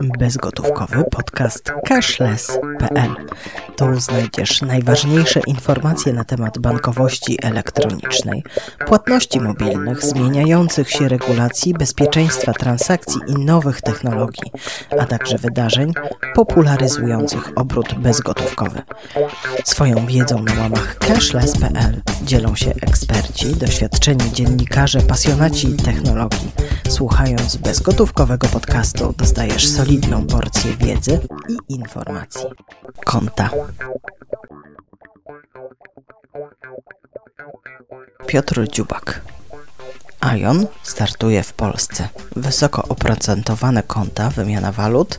bezgotówkowy podcast cashless.pl. Tu znajdziesz najważniejsze informacje na temat bankowości elektronicznej, płatności mobilnych, zmieniających się regulacji, bezpieczeństwa transakcji i nowych technologii, a także wydarzeń popularyzujących obrót bezgotówkowy. Swoją wiedzą na łamach cashless.pl dzielą się eksperci, doświadczeni dziennikarze, pasjonaci technologii. Słuchając bezgotówkowego podcastu dostajesz solidną porcję wiedzy i informacji. Konta. Piotr Dziubak. Ion startuje w Polsce. Wysoko oprocentowane konta, wymiana walut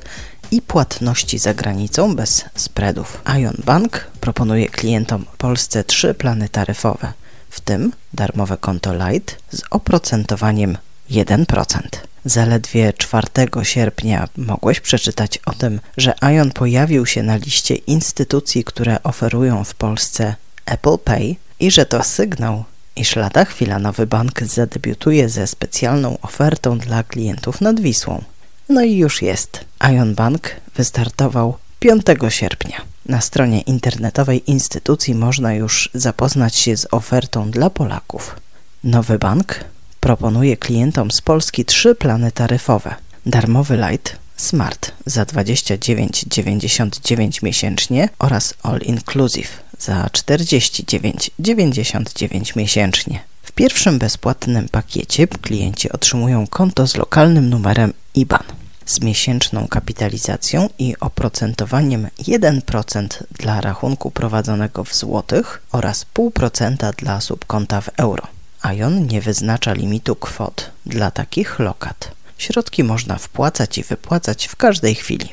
i płatności za granicą bez spreadów. Ion Bank proponuje klientom Polsce trzy plany taryfowe, w tym darmowe konto Lite z oprocentowaniem 1%. Zaledwie 4 sierpnia mogłeś przeczytać o tym, że Ion pojawił się na liście instytucji, które oferują w Polsce Apple Pay i że to sygnał, iż lada chwila nowy bank zadebiutuje ze specjalną ofertą dla klientów nad Wisłą. No i już jest. Ion Bank wystartował 5 sierpnia. Na stronie internetowej instytucji można już zapoznać się z ofertą dla Polaków. Nowy bank proponuje klientom z Polski trzy plany taryfowe. Darmowy Light Smart za 29,99 miesięcznie oraz All Inclusive za 49,99 miesięcznie. W pierwszym bezpłatnym pakiecie klienci otrzymują konto z lokalnym numerem IBAN z miesięczną kapitalizacją i oprocentowaniem 1% dla rachunku prowadzonego w złotych oraz 0,5% dla subkonta w euro. Ion nie wyznacza limitu kwot dla takich lokat. Środki można wpłacać i wypłacać w każdej chwili.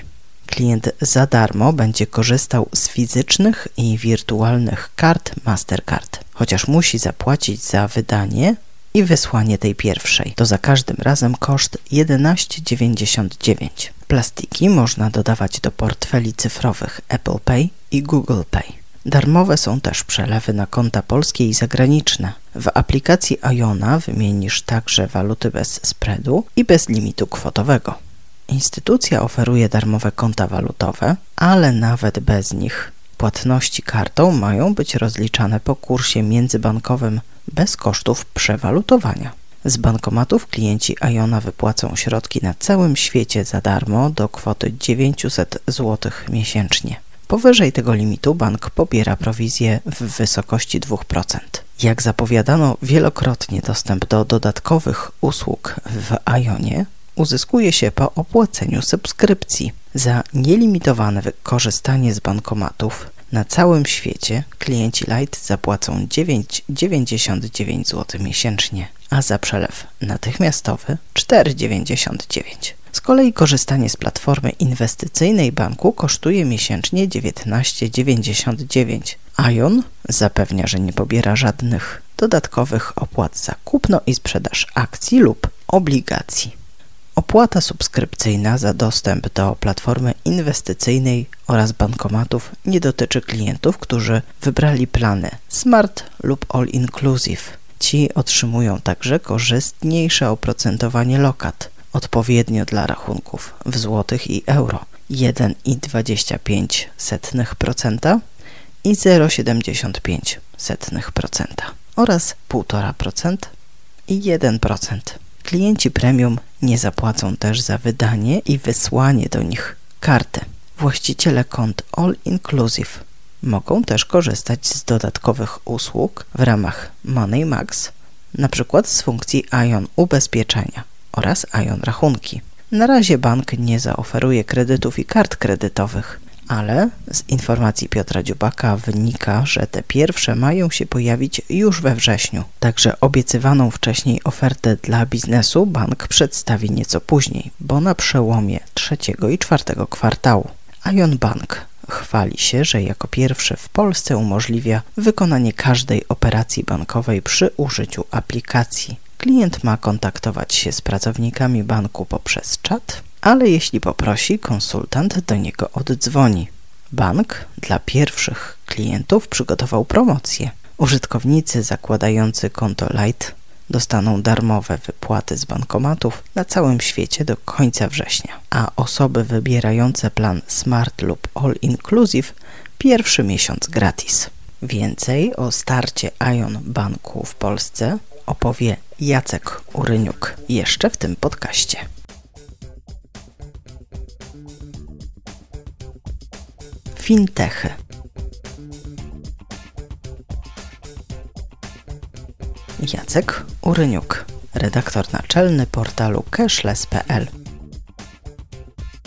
Klient za darmo będzie korzystał z fizycznych i wirtualnych kart Mastercard, chociaż musi zapłacić za wydanie i wysłanie tej pierwszej. To za każdym razem koszt 11,99. Plastiki można dodawać do portfeli cyfrowych Apple Pay i Google Pay. Darmowe są też przelewy na konta polskie i zagraniczne. W aplikacji Iona wymienisz także waluty bez spreadu i bez limitu kwotowego. Instytucja oferuje darmowe konta walutowe, ale nawet bez nich płatności kartą mają być rozliczane po kursie międzybankowym bez kosztów przewalutowania. Z bankomatów klienci Iona wypłacą środki na całym świecie za darmo do kwoty 900 zł miesięcznie. Powyżej tego limitu bank pobiera prowizję w wysokości 2%. Jak zapowiadano wielokrotnie dostęp do dodatkowych usług w Ionie uzyskuje się po opłaceniu subskrypcji. Za nielimitowane wykorzystanie z bankomatów na całym świecie klienci Lite zapłacą 9,99 zł miesięcznie, a za przelew natychmiastowy 4,99. Z kolei korzystanie z platformy inwestycyjnej banku kosztuje miesięcznie 19,99. Ion zapewnia, że nie pobiera żadnych dodatkowych opłat za kupno i sprzedaż akcji lub obligacji. Opłata subskrypcyjna za dostęp do platformy inwestycyjnej oraz bankomatów nie dotyczy klientów, którzy wybrali plany Smart lub All Inclusive. Ci otrzymują także korzystniejsze oprocentowanie lokat, odpowiednio dla rachunków w złotych i euro 1,25% i 0,75% oraz 1,5% i 1%. Klienci premium nie zapłacą też za wydanie i wysłanie do nich karty. Właściciele kont All Inclusive mogą też korzystać z dodatkowych usług w ramach Money Max, na przykład z funkcji Ion ubezpieczenia oraz Ion rachunki. Na razie bank nie zaoferuje kredytów i kart kredytowych, ale z informacji Piotra Dziubaka wynika, że te pierwsze mają się pojawić już we wrześniu. Także obiecywaną wcześniej ofertę dla biznesu bank przedstawi nieco później, bo na przełomie trzeciego i czwartego kwartału. Ion Bank chwali się, że jako pierwszy w Polsce umożliwia wykonanie każdej operacji bankowej przy użyciu aplikacji. Klient ma kontaktować się z pracownikami banku poprzez czat, ale jeśli poprosi, konsultant do niego oddzwoni. Bank dla pierwszych klientów przygotował promocję. Użytkownicy zakładający konto Lite dostaną darmowe wypłaty z bankomatów na całym świecie do końca września, a osoby wybierające plan Smart lub All Inclusive pierwszy miesiąc gratis. Więcej o starcie Ion Banku w Polsce opowie Jacek Uryniuk jeszcze w tym podcaście. Fintechy Jacek Uryniuk, redaktor naczelny portalu cashless.pl.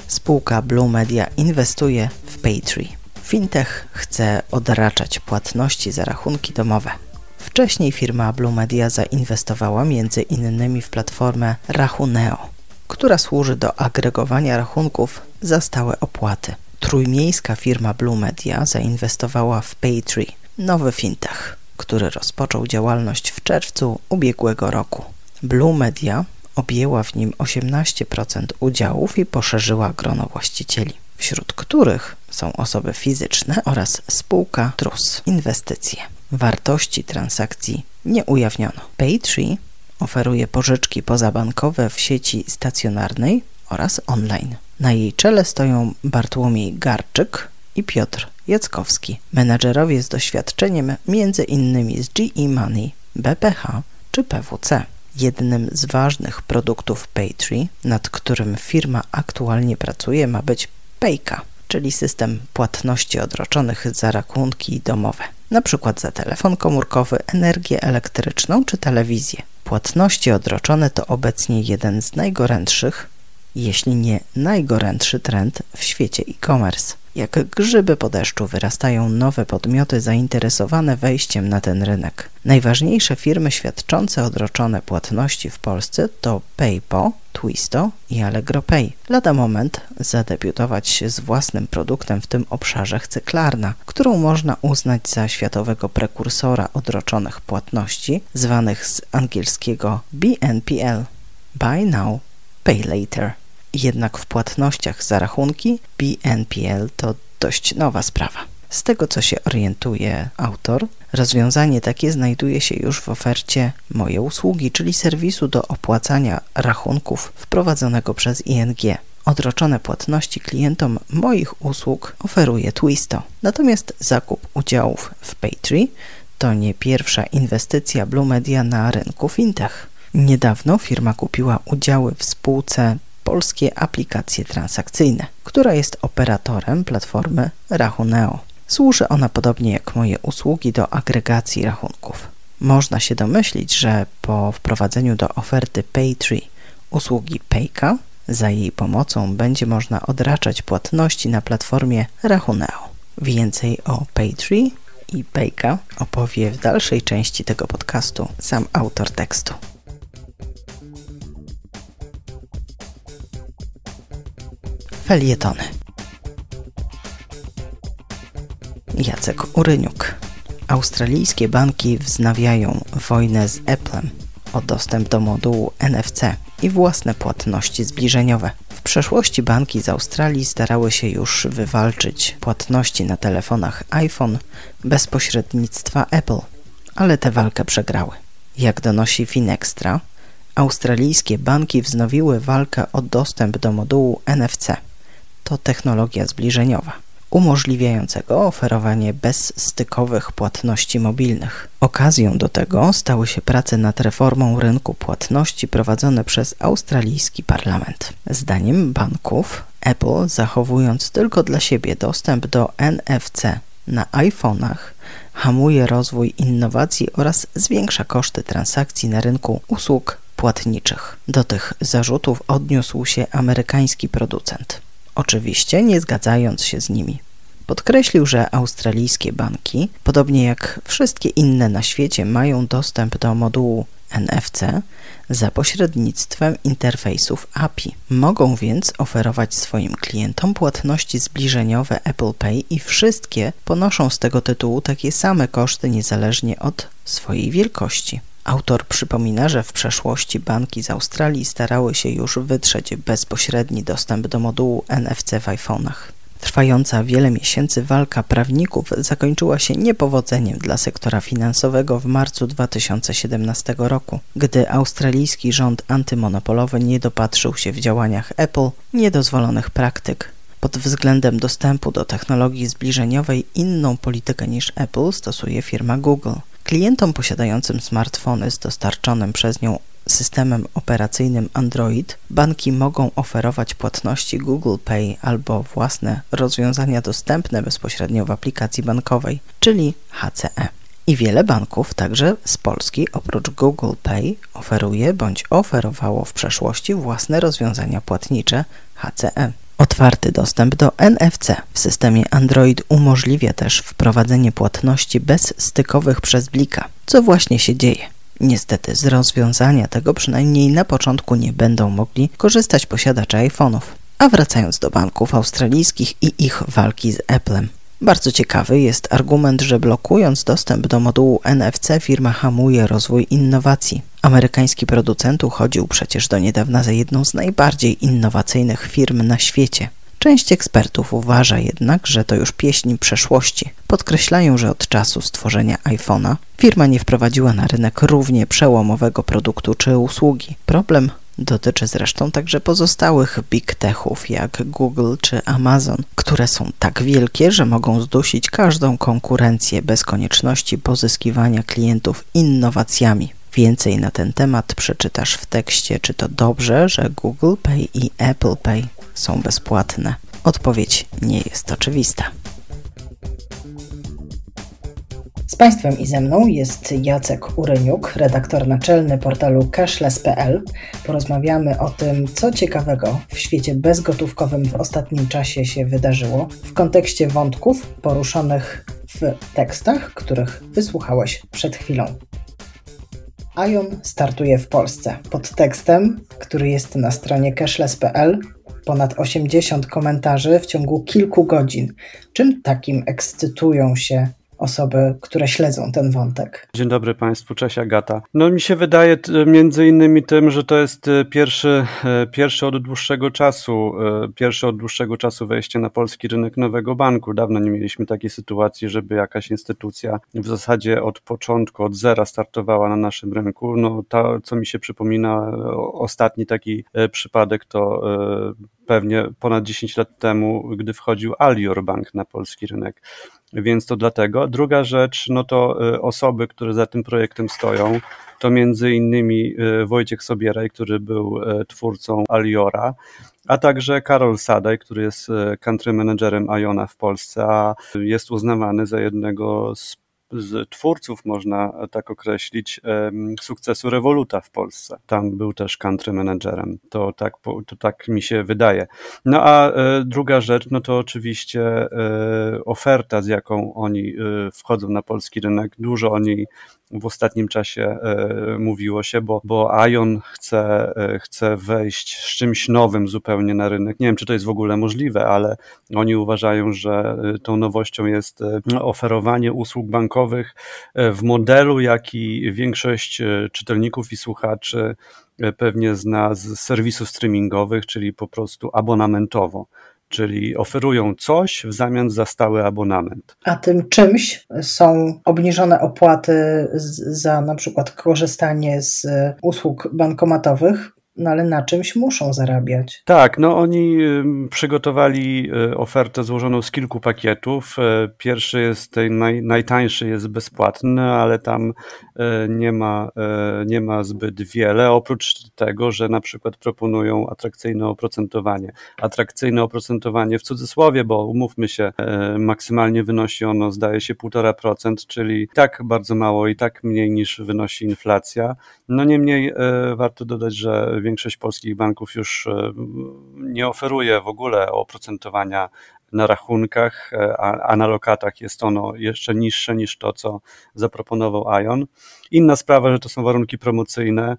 Spółka Blue Media inwestuje w Paytree. Fintech chce odraczać płatności za rachunki domowe. Wcześniej firma Blue Media zainwestowała innymi w platformę Rachuneo, która służy do agregowania rachunków za stałe opłaty. Trójmiejska firma Blue Media zainwestowała w Paytree, nowy fintech który rozpoczął działalność w czerwcu ubiegłego roku. Blue Media objęła w nim 18% udziałów i poszerzyła grono właścicieli, wśród których są osoby fizyczne oraz spółka TRUS Inwestycje. Wartości transakcji nie ujawniono. Paytree oferuje pożyczki pozabankowe w sieci stacjonarnej oraz online. Na jej czele stoją Bartłomiej Garczyk i Piotr Jackowski, menadżerowie z doświadczeniem m.in. z GE Money, BPH czy PWC. Jednym z ważnych produktów Paytree, nad którym firma aktualnie pracuje, ma być Payka, czyli system płatności odroczonych za rachunki domowe, np. za telefon komórkowy, energię elektryczną czy telewizję. Płatności odroczone to obecnie jeden z najgorętszych, jeśli nie najgorętszy trend w świecie e-commerce. Jak grzyby po deszczu wyrastają nowe podmioty zainteresowane wejściem na ten rynek. Najważniejsze firmy świadczące odroczone płatności w Polsce to PayPo, Twisto i Allegro Pay. Lada moment zadebiutować z własnym produktem w tym obszarze chce Klarna, którą można uznać za światowego prekursora odroczonych płatności, zwanych z angielskiego BNPL – Buy Now, Pay Later. Jednak w płatnościach za rachunki BNPL to dość nowa sprawa. Z tego co się orientuje autor, rozwiązanie takie znajduje się już w ofercie Moje Usługi, czyli serwisu do opłacania rachunków wprowadzonego przez ING. Odroczone płatności klientom moich usług oferuje Twisto. Natomiast zakup udziałów w Paytree to nie pierwsza inwestycja Blue Media na rynku fintech. Niedawno firma kupiła udziały w spółce polskie aplikacje transakcyjne, która jest operatorem platformy Rachuneo. Służy ona podobnie jak moje usługi do agregacji rachunków. Można się domyślić, że po wprowadzeniu do oferty Paytree usługi Payka za jej pomocą będzie można odraczać płatności na platformie Rachuneo. Więcej o Paytree i Payka opowie w dalszej części tego podcastu sam autor tekstu. Felietony Jacek Uryniuk Australijskie banki wznawiają wojnę z Apple'em o dostęp do modułu NFC i własne płatności zbliżeniowe. W przeszłości banki z Australii starały się już wywalczyć płatności na telefonach iPhone bez pośrednictwa Apple, ale tę walkę przegrały. Jak donosi Finextra, australijskie banki wznowiły walkę o dostęp do modułu NFC – to technologia zbliżeniowa, umożliwiającego oferowanie bezstykowych płatności mobilnych. Okazją do tego stały się prace nad reformą rynku płatności prowadzone przez australijski parlament. Zdaniem banków, Apple zachowując tylko dla siebie dostęp do NFC na iPhone'ach, hamuje rozwój innowacji oraz zwiększa koszty transakcji na rynku usług płatniczych. Do tych zarzutów odniósł się amerykański producent oczywiście nie zgadzając się z nimi. Podkreślił, że australijskie banki, podobnie jak wszystkie inne na świecie, mają dostęp do modułu NFC za pośrednictwem interfejsów API. Mogą więc oferować swoim klientom płatności zbliżeniowe Apple Pay i wszystkie ponoszą z tego tytułu takie same koszty niezależnie od swojej wielkości. Autor przypomina, że w przeszłości banki z Australii starały się już wytrzeć bezpośredni dostęp do modułu NFC w iPhone'ach. Trwająca wiele miesięcy walka prawników zakończyła się niepowodzeniem dla sektora finansowego w marcu 2017 roku, gdy australijski rząd antymonopolowy nie dopatrzył się w działaniach Apple niedozwolonych praktyk. Pod względem dostępu do technologii zbliżeniowej inną politykę niż Apple stosuje firma Google. Klientom posiadającym smartfony z dostarczonym przez nią systemem operacyjnym Android banki mogą oferować płatności Google Pay albo własne rozwiązania dostępne bezpośrednio w aplikacji bankowej, czyli HCE. I wiele banków, także z Polski, oprócz Google Pay, oferuje bądź oferowało w przeszłości własne rozwiązania płatnicze HCE. Otwarty dostęp do NFC w systemie Android umożliwia też wprowadzenie płatności bezstykowych przez blika, co właśnie się dzieje. Niestety z rozwiązania tego przynajmniej na początku nie będą mogli korzystać posiadacze iPhone'ów. A wracając do banków australijskich i ich walki z Applem. Bardzo ciekawy jest argument, że blokując dostęp do modułu NFC firma hamuje rozwój innowacji. Amerykański producent uchodził przecież do niedawna za jedną z najbardziej innowacyjnych firm na świecie. Część ekspertów uważa jednak, że to już pieśń przeszłości. Podkreślają, że od czasu stworzenia iPhone'a firma nie wprowadziła na rynek równie przełomowego produktu czy usługi. Problem dotyczy zresztą także pozostałych big techów jak Google czy Amazon, które są tak wielkie, że mogą zdusić każdą konkurencję bez konieczności pozyskiwania klientów innowacjami. Więcej na ten temat przeczytasz w tekście, czy to dobrze, że Google Pay i Apple Pay są bezpłatne. Odpowiedź nie jest oczywista. Z Państwem i ze mną jest Jacek Uryniuk, redaktor naczelny portalu cashless.pl. Porozmawiamy o tym, co ciekawego w świecie bezgotówkowym w ostatnim czasie się wydarzyło w kontekście wątków poruszonych w tekstach, których wysłuchałeś przed chwilą. Ion startuje w Polsce. Pod tekstem, który jest na stronie cashless.pl, ponad 80 komentarzy w ciągu kilku godzin. Czym takim ekscytują się osoby, które śledzą ten wątek. Dzień dobry Państwu, cześć Agata. No mi się wydaje między innymi tym, że to jest e, pierwszy, e, pierwszy od dłuższego czasu, e, pierwszy od dłuższego czasu wejście na polski rynek nowego banku. Dawno nie mieliśmy takiej sytuacji, żeby jakaś instytucja w zasadzie od początku, od zera startowała na naszym rynku. No to, co mi się przypomina, ostatni taki przypadek to pewnie ponad 10 lat temu, gdy wchodził Alior Bank na polski rynek więc to dlatego. Druga rzecz, no to y, osoby, które za tym projektem stoją, to między innymi y, Wojciech Sobieraj, który był y, twórcą Aliora, a także Karol Sadaj, który jest country managerem Iona w Polsce, a jest uznawany za jednego z z twórców, można tak określić, sukcesu Revoluta w Polsce. Tam był też country managerem. To tak, to tak mi się wydaje. No a e, druga rzecz, no to oczywiście e, oferta, z jaką oni e, wchodzą na polski rynek. Dużo o niej w ostatnim czasie e, mówiło się, bo, bo Ion chce, e, chce wejść z czymś nowym zupełnie na rynek. Nie wiem, czy to jest w ogóle możliwe, ale oni uważają, że e, tą nowością jest oferowanie usług bankowych w modelu, jaki większość czytelników i słuchaczy pewnie zna z serwisów streamingowych, czyli po prostu abonamentowo czyli oferują coś w zamian za stały abonament. A tym czymś są obniżone opłaty za na przykład korzystanie z usług bankomatowych, no ale na czymś muszą zarabiać. Tak, no oni przygotowali y, ofertę złożoną z kilku pakietów. Y, pierwszy jest naj, najtańszy, jest bezpłatny, ale tam y, nie ma, nie ma zbyt wiele, oprócz tego, że na przykład proponują atrakcyjne oprocentowanie. Atrakcyjne oprocentowanie w cudzysłowie, bo umówmy się, maksymalnie wynosi ono, zdaje się, 1,5%, czyli tak bardzo mało i tak mniej niż wynosi inflacja. No niemniej warto dodać, że większość polskich banków już e, nie oferuje w ogóle oprocentowania na rachunkach, e, a, na lokatach jest ono jeszcze niższe niż to, co zaproponował Ion. Inna sprawa, że to są warunki promocyjne,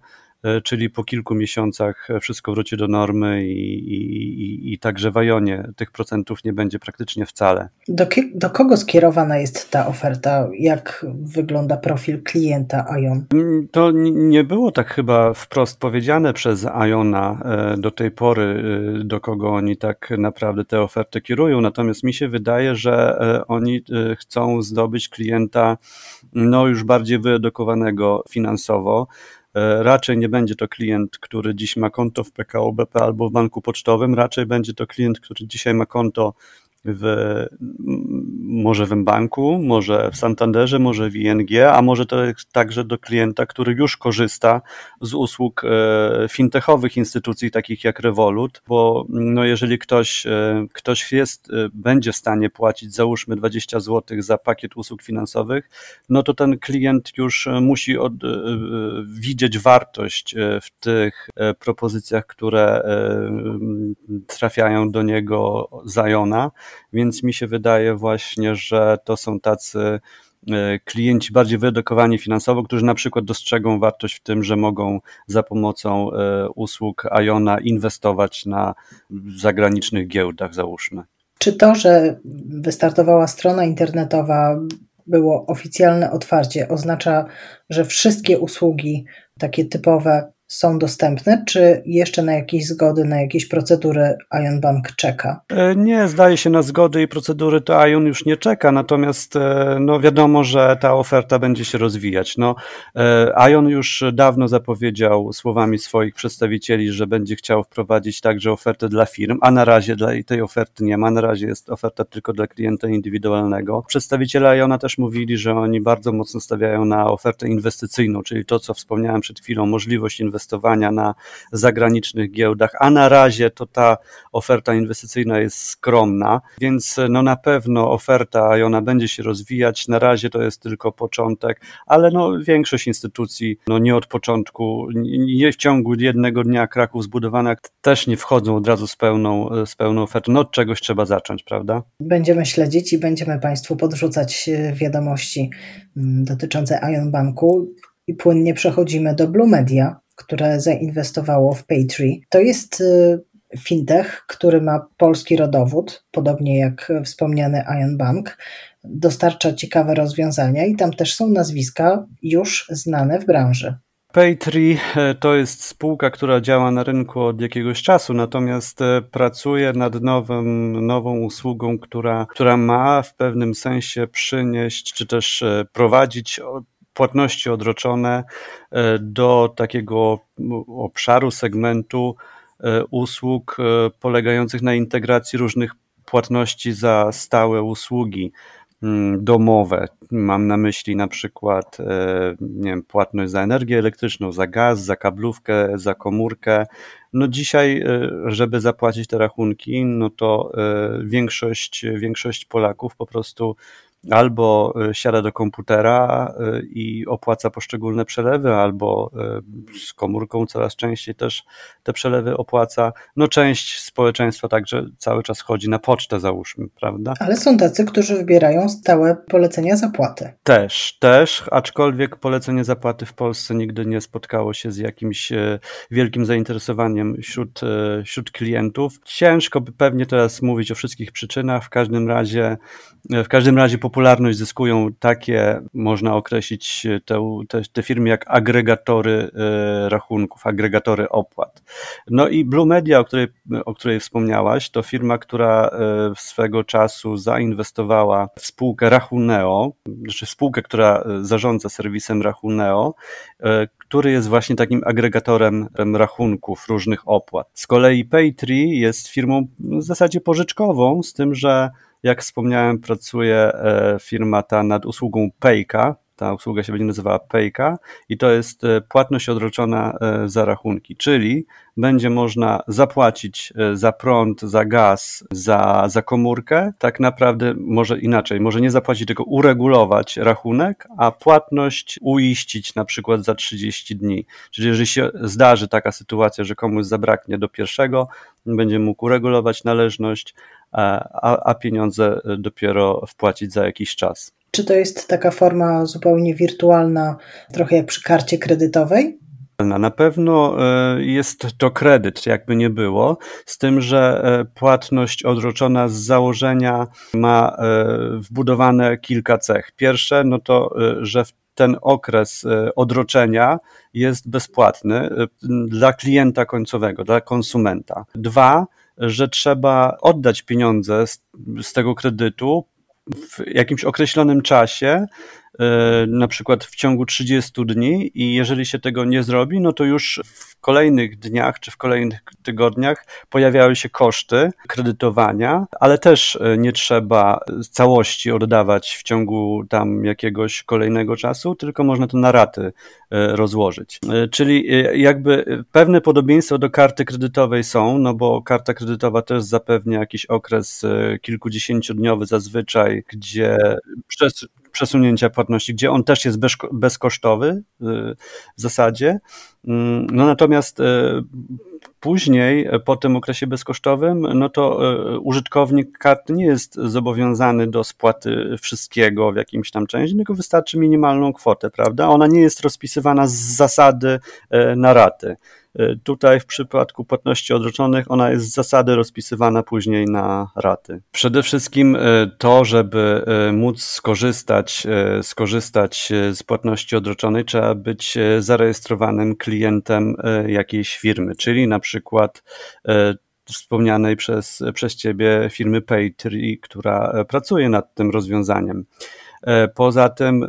czyli po kilku miesiącach wszystko wróci do normy i, i, i także w Ionie tych procentów nie będzie praktycznie wcale. Do, do kogo skierowana jest ta oferta? Jak wygląda profil klienta Ion? Mm, to nie było tak chyba wprost powiedziane przez Iona e, do tej pory, e, do kogo oni tak naprawdę te oferty kierują, natomiast mi się wydaje, że oni chcą zdobyć klienta no już bardziej wyedukowanego finansowo, E, raczej nie będzie to klient, który dziś ma konto w PKO BP albo w banku pocztowym, raczej będzie to klient, który dzisiaj ma konto w, może w banku, może w Santanderze, może w ING, a może to także do klienta, który już korzysta z usług e, fintechowych instytucji takich jak Revolut, bo no jeżeli ktoś, e, ktoś jest, e, będzie w stanie płacić załóżmy 20 zł za pakiet usług finansowych, no to ten klient już musi od, widzieć wartość w tych propozycjach, które trafiają do niego Zajona więc mi się wydaje właśnie, że to są tacy e, klienci bardziej wyedukowani finansowo, którzy na przykład dostrzegą wartość w tym, że mogą za pomocą e, usług Iona inwestować na zagranicznych giełdach, załóżmy. Czy to, że wystartowała strona internetowa, było oficjalne otwarcie, oznacza, że wszystkie usługi takie typowe są dostępne, czy jeszcze na jakieś zgody, na jakieś procedury Ion Bank czeka? E, nie, zdaje się na zgody i procedury to Ion już nie czeka, natomiast e, no wiadomo, że ta oferta będzie się rozwijać. No, e, Ion już dawno zapowiedział słowami swoich przedstawicieli, że będzie chciał wprowadzić także ofertę dla firm, a na razie dla tej oferty nie ma, na razie jest oferta tylko dla klienta indywidualnego. Przedstawiciele Iona też mówili, że oni bardzo mocno stawiają na ofertę inwestycyjną, czyli to, co wspomniałem przed chwilą, możliwość inwestycji inwestowania na zagranicznych giełdach, a na razie to ta oferta inwestycyjna jest skromna, więc no na pewno oferta i ona będzie się rozwijać. Na razie to jest tylko początek, ale no większość instytucji no nie od początku, nie w ciągu jednego dnia Kraków zbudowana, też nie wchodzą od razu z pełną, z pełną ofertą. No od czegoś trzeba zacząć, prawda? Będziemy śledzić i będziemy Państwu podrzucać e, wiadomości dotyczące Ion Banku i płynnie przechodzimy do Blue Media, które zainwestowało w Paytree. To jest y, fintech, który ma polski rodowód, podobnie jak wspomniany Ion Bank. Dostarcza ciekawe rozwiązania i tam też są nazwiska już znane w branży. Paytree e, to jest spółka, która działa na rynku od jakiegoś czasu, natomiast e, pracuje nad nowym, nową usługą, która, która ma w pewnym sensie przynieść, czy też e, prowadzić płatności odroczone e, do takiego obszaru, segmentu e, usług e, polegających na integracji różnych płatności za stałe usługi mm, domowe. Mam na myśli na przykład nie wiem, płatność za energię elektryczną, za gaz, za kablówkę, za komórkę. No dzisiaj, żeby zapłacić te rachunki, no to większość, większość Polaków po prostu albo y, siada do komputera y, i opłaca poszczególne przelewy, albo y, z komórką coraz częściej też te przelewy opłaca. No część społeczeństwa także cały czas chodzi na pocztę, załóżmy, prawda? Ale są tacy, którzy wybierają stałe polecenia zapłaty. Też, też, aczkolwiek polecenie zapłaty w Polsce nigdy nie spotkało się z jakimś wielkim zainteresowaniem wśród, wśród klientów. Ciężko by pewnie teraz mówić o wszystkich przyczynach, w każdym razie, w każdym razie po popularność zyskują takie, można określić te, te, te firmy jak agregatory e, rachunków, agregatory opłat. No i Blue Media, o której, o której wspomniałaś, to firma, która e, swego czasu zainwestowała w spółkę Rachuneo, znaczy spółkę, która e, zarządza serwisem Rachuneo, który jest właśnie takim agregatorem rachunków różnych opłat. Z kolei Paytree jest firmą w zasadzie pożyczkową, z tym, że jak wspomniałem, pracuje e, firma ta nad usługą Payka. Ta usługa się będzie nazywała Payka i to jest e, płatność odroczona e, za rachunki, czyli będzie można zapłacić za prąd, za gaz, za, za komórkę. Tak naprawdę może inaczej, może nie zapłacić, tylko uregulować rachunek, a płatność uiścić na przykład za 30 dni. Czyli jeżeli się zdarzy taka sytuacja, że komuś zabraknie do pierwszego, będzie mógł uregulować należność, a, a pieniądze dopiero wpłacić za jakiś czas. Czy to jest taka forma zupełnie wirtualna, trochę jak przy karcie kredytowej? Na pewno jest to kredyt, jakby nie było, z tym, że płatność odroczona z założenia ma wbudowane kilka cech. Pierwsze, no to, że w ten okres e, odroczenia jest bezpłatny e, dla klienta końcowego, dla konsumenta. Dwa, że trzeba oddać pieniądze z, z tego kredytu w jakimś określonym czasie, na przykład w ciągu 30 dni, i jeżeli się tego nie zrobi, no to już w kolejnych dniach czy w kolejnych tygodniach pojawiały się koszty kredytowania, ale też e, nie trzeba całości oddawać w ciągu tam jakiegoś kolejnego czasu, tylko można to na raty e, rozłożyć. E, czyli jakby pewne podobieństwa do karty kredytowej są, no bo karta kredytowa też zapewnia jakiś okres kilkudziesięciodniowy zazwyczaj, gdzie przez przesunięcia płatności, gdzie on też jest bezkosztowy w zasadzie. Mm, no natomiast e, później, e, po tym okresie bezkosztowym, no to e, użytkownik karty nie jest zobowiązany do spłaty wszystkiego w jakimś tam części, tylko wystarczy minimalną kwotę, prawda? Ona nie jest rozpisywana z zasady na raty. E, tutaj w przypadku płatności odroczonych ona jest z zasady rozpisywana później na raty. Przede wszystkim e, to, żeby e, móc skorzystać, skorzystać z płatności odroczonej, trzeba być zarejestrowanym klientem jakiejś firmy, czyli na przykład wspomnianej przez, przez Ciebie firmy Paytree, która pracuje nad tym rozwiązaniem. Poza tym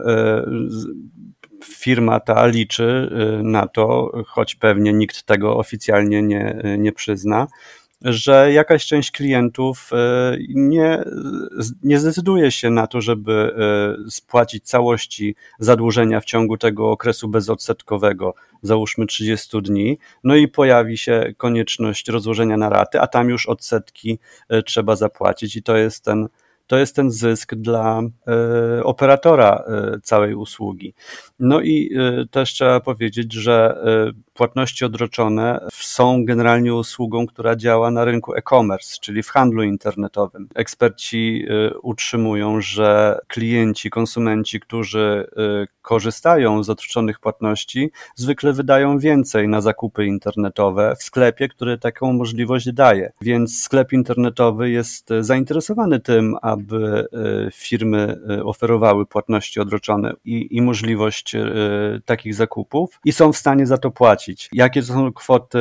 firma ta liczy y, na to, choć pewnie nikt tego oficjalnie nie, nie przyzna, że jakaś część klientów y, nie, nie zdecyduje się na to, żeby y, spłacić całości zadłużenia w ciągu tego okresu bezodsetkowego, załóżmy 30 dni, no i pojawi się konieczność rozłożenia na raty, a tam już odsetki trzeba zapłacić i to jest ten to jest ten zysk dla e, operatora e, całej usługi. No i e, też trzeba powiedzieć, że płatności odroczone są generalnie usługą, która działa na rynku e-commerce, czyli w handlu internetowym. Eksperci utrzymują, że klienci, konsumenci, którzy korzystają z odroczonych płatności, zwykle wydają więcej na zakupy internetowe w sklepie, który taką możliwość daje. Więc sklep internetowy jest zainteresowany tym, aby e, firmy e, oferowały płatności odroczone i, i możliwość e, takich zakupów i są w stanie za to płacić. Jakie to są kwoty,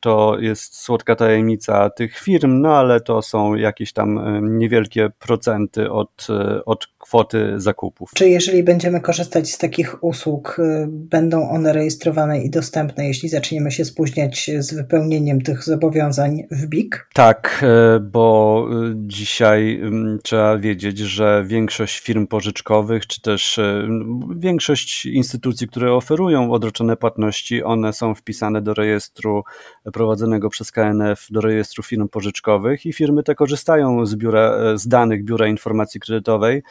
to jest słodka tajemnica tych firm, no ale to są jakieś tam niewielkie procenty od, od kwoty zakupów. Czy jeżeli będziemy korzystać z takich usług, będą one rejestrowane i dostępne, jeśli zaczniemy się spóźniać z wypełnieniem tych zobowiązań w BIK? Tak, bo dzisiaj trzeba wiedzieć, że większość firm pożyczkowych, czy też większość instytucji, które oferują odroczone płatności, one są wpisane do rejestru prowadzonego przez KNF, do rejestru firm pożyczkowych i firmy te korzystają z, biura, z danych Biura Informacji Kredytowej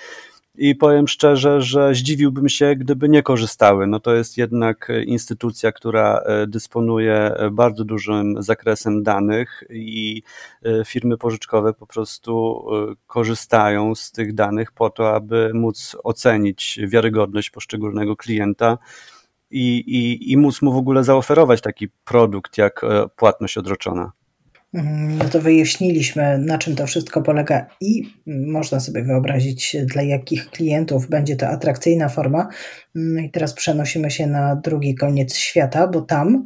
i powiem szczerze, że zdziwiłbym się, gdyby nie korzystały. No to jest jednak instytucja, która e, dysponuje e, bardzo dużym zakresem danych i e, firmy pożyczkowe po prostu korzystają z tych danych po to, aby móc ocenić wiarygodność poszczególnego klienta. I, i, i móc mu w ogóle zaoferować taki produkt jak płatność odroczona. Mhm, no to wyjaśniliśmy, na czym to wszystko polega i można sobie wyobrazić, dla jakich klientów będzie to atrakcyjna forma. Mm, I teraz przenosimy się na drugi koniec świata, bo tam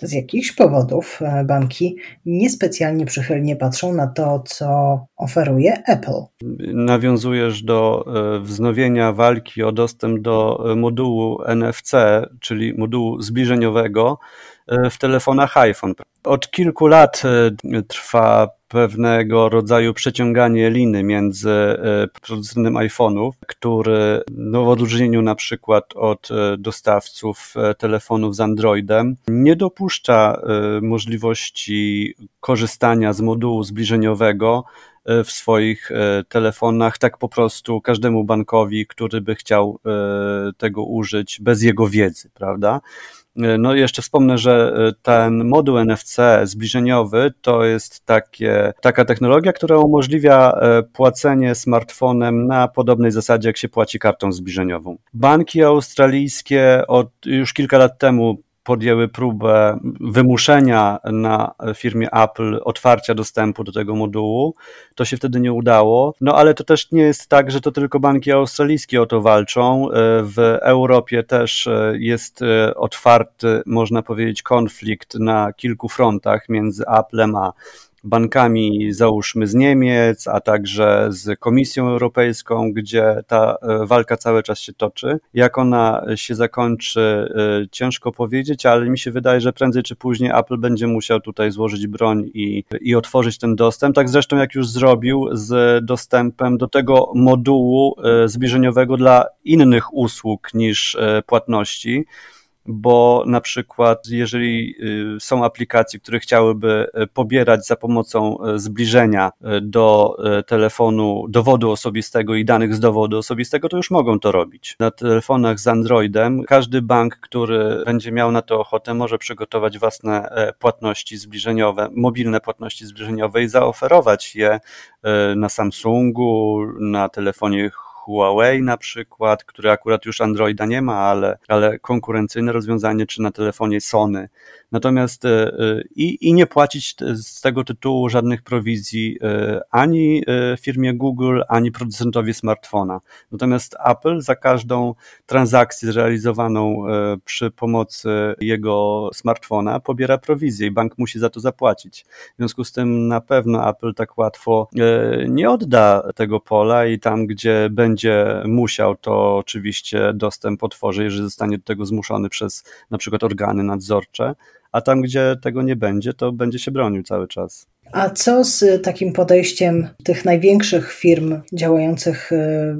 z jakichś powodów e, banki niespecjalnie przychylnie patrzą na to, co oferuje Apple. Nawiązujesz do e, wznowienia walki o dostęp do e, modułu NFC, czyli modułu zbliżeniowego w telefonach iPhone. Od kilku lat trwa pewnego rodzaju przeciąganie liny między e, producentem iPhone'ów, który no w odróżnieniu na przykład od e, dostawców e, telefonów z Androidem nie dopuszcza możliwości korzystania z modułu zbliżeniowego w swoich telefonach, tak po prostu każdemu bankowi, który by chciał tego użyć bez jego wiedzy, prawda? E, no jeszcze wspomnę, że e, ten moduł NFC zbliżeniowy to jest takie, taka technologia, która umożliwia e, płacenie smartfonem na podobnej zasadzie, jak się płaci kartą zbliżeniową. Banki australijskie od już kilka lat temu podjęły próbę wymuszenia na firmie Apple otwarcia dostępu do tego modułu. To się wtedy nie udało. No ale to też nie jest tak, że to tylko banki australijskie o to walczą. W Europie też jest otwarty, można powiedzieć, konflikt na kilku frontach między Applem a bankami, załóżmy z Niemiec, a także z Komisją Europejską, gdzie ta e, walka cały czas się toczy. Jak ona się zakończy, e, ciężko powiedzieć, ale mi się wydaje, że prędzej czy później Apple będzie musiał tutaj złożyć broń i, i otworzyć ten dostęp. Tak zresztą jak już zrobił z dostępem do tego modułu e, zbliżeniowego dla innych usług niż płatności bo na przykład jeżeli y, są aplikacje, które chciałyby y, pobierać za pomocą y, zbliżenia do telefonu dowodu osobistego i danych z dowodu osobistego, to już mogą to robić. Na telefonach z Androidem każdy bank, który będzie miał na to ochotę, może przygotować własne e, płatności zbliżeniowe, mobilne płatności zbliżeniowe i zaoferować je na Samsungu, na telefonie Huawei na przykład, który akurat już Androida nie ma, ale, ale konkurencyjne rozwiązanie, czy na telefonie Sony. Natomiast e, e, i, i nie płacić z tego tytułu żadnych prowizji e, ani firmie Google, ani producentowi smartfona. Natomiast Apple za każdą transakcję zrealizowaną przy pomocy jego smartfona pobiera prowizję i bank musi za to zapłacić. W związku z tym na pewno Apple tak łatwo nie odda tego pola i tam, gdzie będzie musiał, to oczywiście dostęp otworzy, jeżeli zostanie do tego zmuszony przez na przykład organy nadzorcze a tam, gdzie tego nie będzie, to będzie się bronił cały czas. A co z takim podejściem tych największych firm działających y,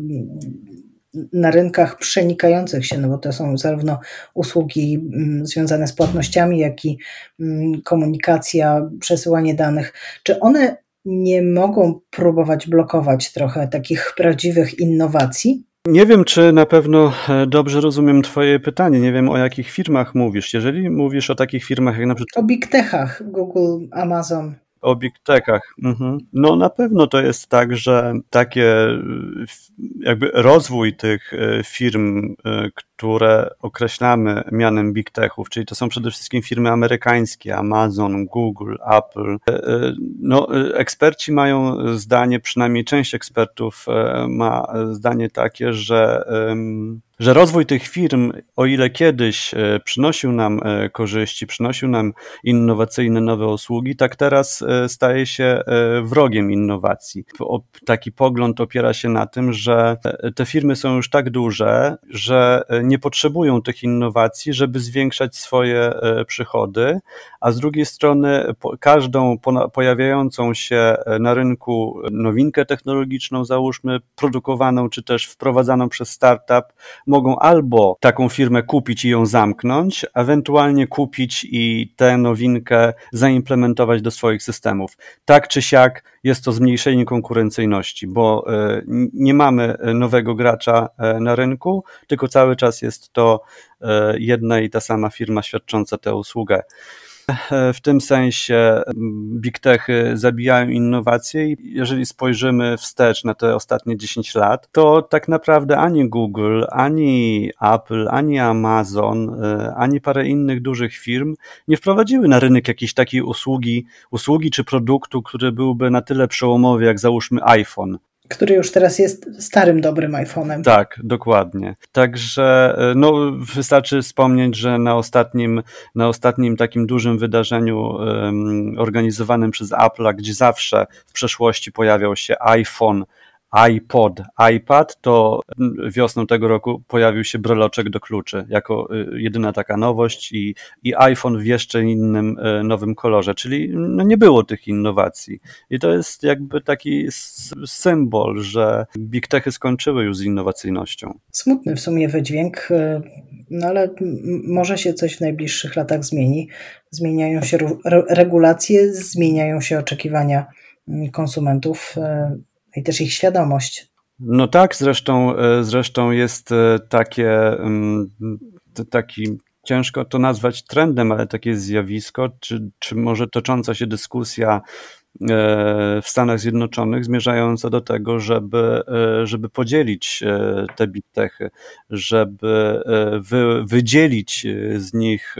na rynkach przenikających się, no bo to są zarówno usługi mm, związane z płatnościami, jak i mm, komunikacja, przesyłanie danych. Czy one nie mogą próbować blokować trochę takich prawdziwych innowacji? Nie wiem, czy na pewno e, dobrze rozumiem Twoje pytanie. Nie wiem, o jakich firmach mówisz. Jeżeli mówisz o takich firmach jak na przykład. O big techach, Google, Amazon. O big techach. Mhm. No na pewno to jest tak, że takie jakby rozwój tych e, firm, e, które określamy mianem big techów, czyli to są przede wszystkim firmy amerykańskie, Amazon, Google, Apple. No, eksperci mają zdanie, przynajmniej część ekspertów ma zdanie takie, że że rozwój tych firm, o ile kiedyś e, przynosił nam e, korzyści, przynosił nam innowacyjne nowe usługi, tak teraz e, staje się wrogiem innowacji. Taki pogląd opiera się na tym, że te firmy są już tak duże, że nie potrzebują tych innowacji, żeby zwiększać swoje przychody, a z drugiej strony każdą pojawiającą się na rynku nowinkę technologiczną, załóżmy, produkowaną czy też wprowadzaną przez startup, mogą albo taką firmę kupić i ją zamknąć, ewentualnie kupić i tę nowinkę zaimplementować do swoich systemów. Tak czy siak jest to zmniejszenie konkurencyjności, bo e, nie mamy nowego gracza e, na rynku, tylko cały czas jest to e, jedna i ta sama firma świadcząca tę usługę. W tym sensie mm, big techy zabijają innowacje i jeżeli spojrzymy wstecz na te ostatnie 10 lat, to tak naprawdę ani Google, ani Apple, ani Amazon, e, ani parę innych dużych firm nie wprowadziły na rynek jakiejś takiej usługi, usługi czy produktu, który byłby na tyle przełomowy jak załóżmy iPhone który już teraz jest starym, dobrym iPhone'em. Tak, dokładnie. Także e, no, wystarczy wspomnieć, że na ostatnim, na ostatnim takim dużym wydarzeniu um, organizowanym przez Apple, gdzie zawsze w przeszłości pojawiał się iPhone iPod, iPad, to wiosną tego roku pojawił się breloczek do kluczy jako y, jedyna taka nowość i, i iPhone w jeszcze innym y, nowym kolorze, czyli no nie było tych innowacji. I to jest jakby taki symbol, że big techy skończyły już z innowacyjnością. Smutny w sumie wydźwięk, y, no ale może się coś w najbliższych latach zmieni. Zmieniają się regulacje, zmieniają się oczekiwania mm, konsumentów i też ich świadomość. No tak, zresztą, e, zresztą jest e, takie, mm, taki ciężko to nazwać trendem, ale takie zjawisko, czy, czy może tocząca się dyskusja w Stanach Zjednoczonych, zmierzająca do tego, żeby, żeby podzielić te bittechy, żeby wy, wydzielić z nich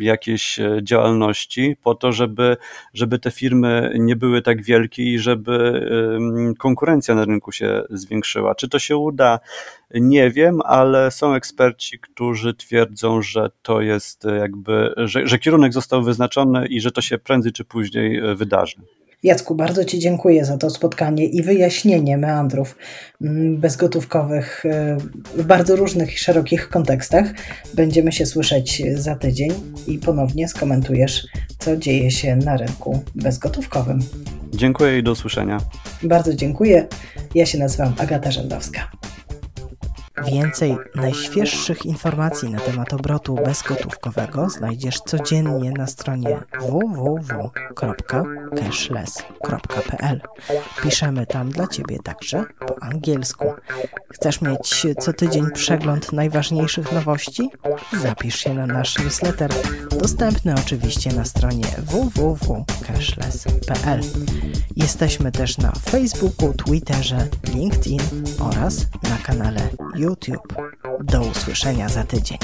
jakieś działalności po to, żeby, żeby te firmy nie były tak wielkie i żeby konkurencja na rynku się zwiększyła. Czy to się uda? Nie wiem, ale są eksperci, którzy twierdzą, że to jest jakby, że, że kierunek został wyznaczony i że to się prędzej czy później wydarzy. Jacku, bardzo Ci dziękuję za to spotkanie i wyjaśnienie meandrów mm, bezgotówkowych y, w bardzo różnych i szerokich kontekstach. Będziemy się słyszeć za tydzień i ponownie skomentujesz, co dzieje się na rynku bezgotówkowym. Dziękuję i do usłyszenia. Bardzo dziękuję. Ja się nazywam Agata Rzędowska. Więcej najświeższych informacji na temat obrotu bezgotówkowego znajdziesz codziennie na stronie www.cashless.pl. Piszemy tam dla Ciebie także po angielsku. Chcesz mieć co tydzień przegląd najważniejszych nowości? Zapisz się na nasz newsletter, dostępny oczywiście na stronie www.cashless.pl. Jesteśmy też na Facebooku, Twitterze, LinkedIn oraz na kanale YouTube. Do usłyszenia za tydzień.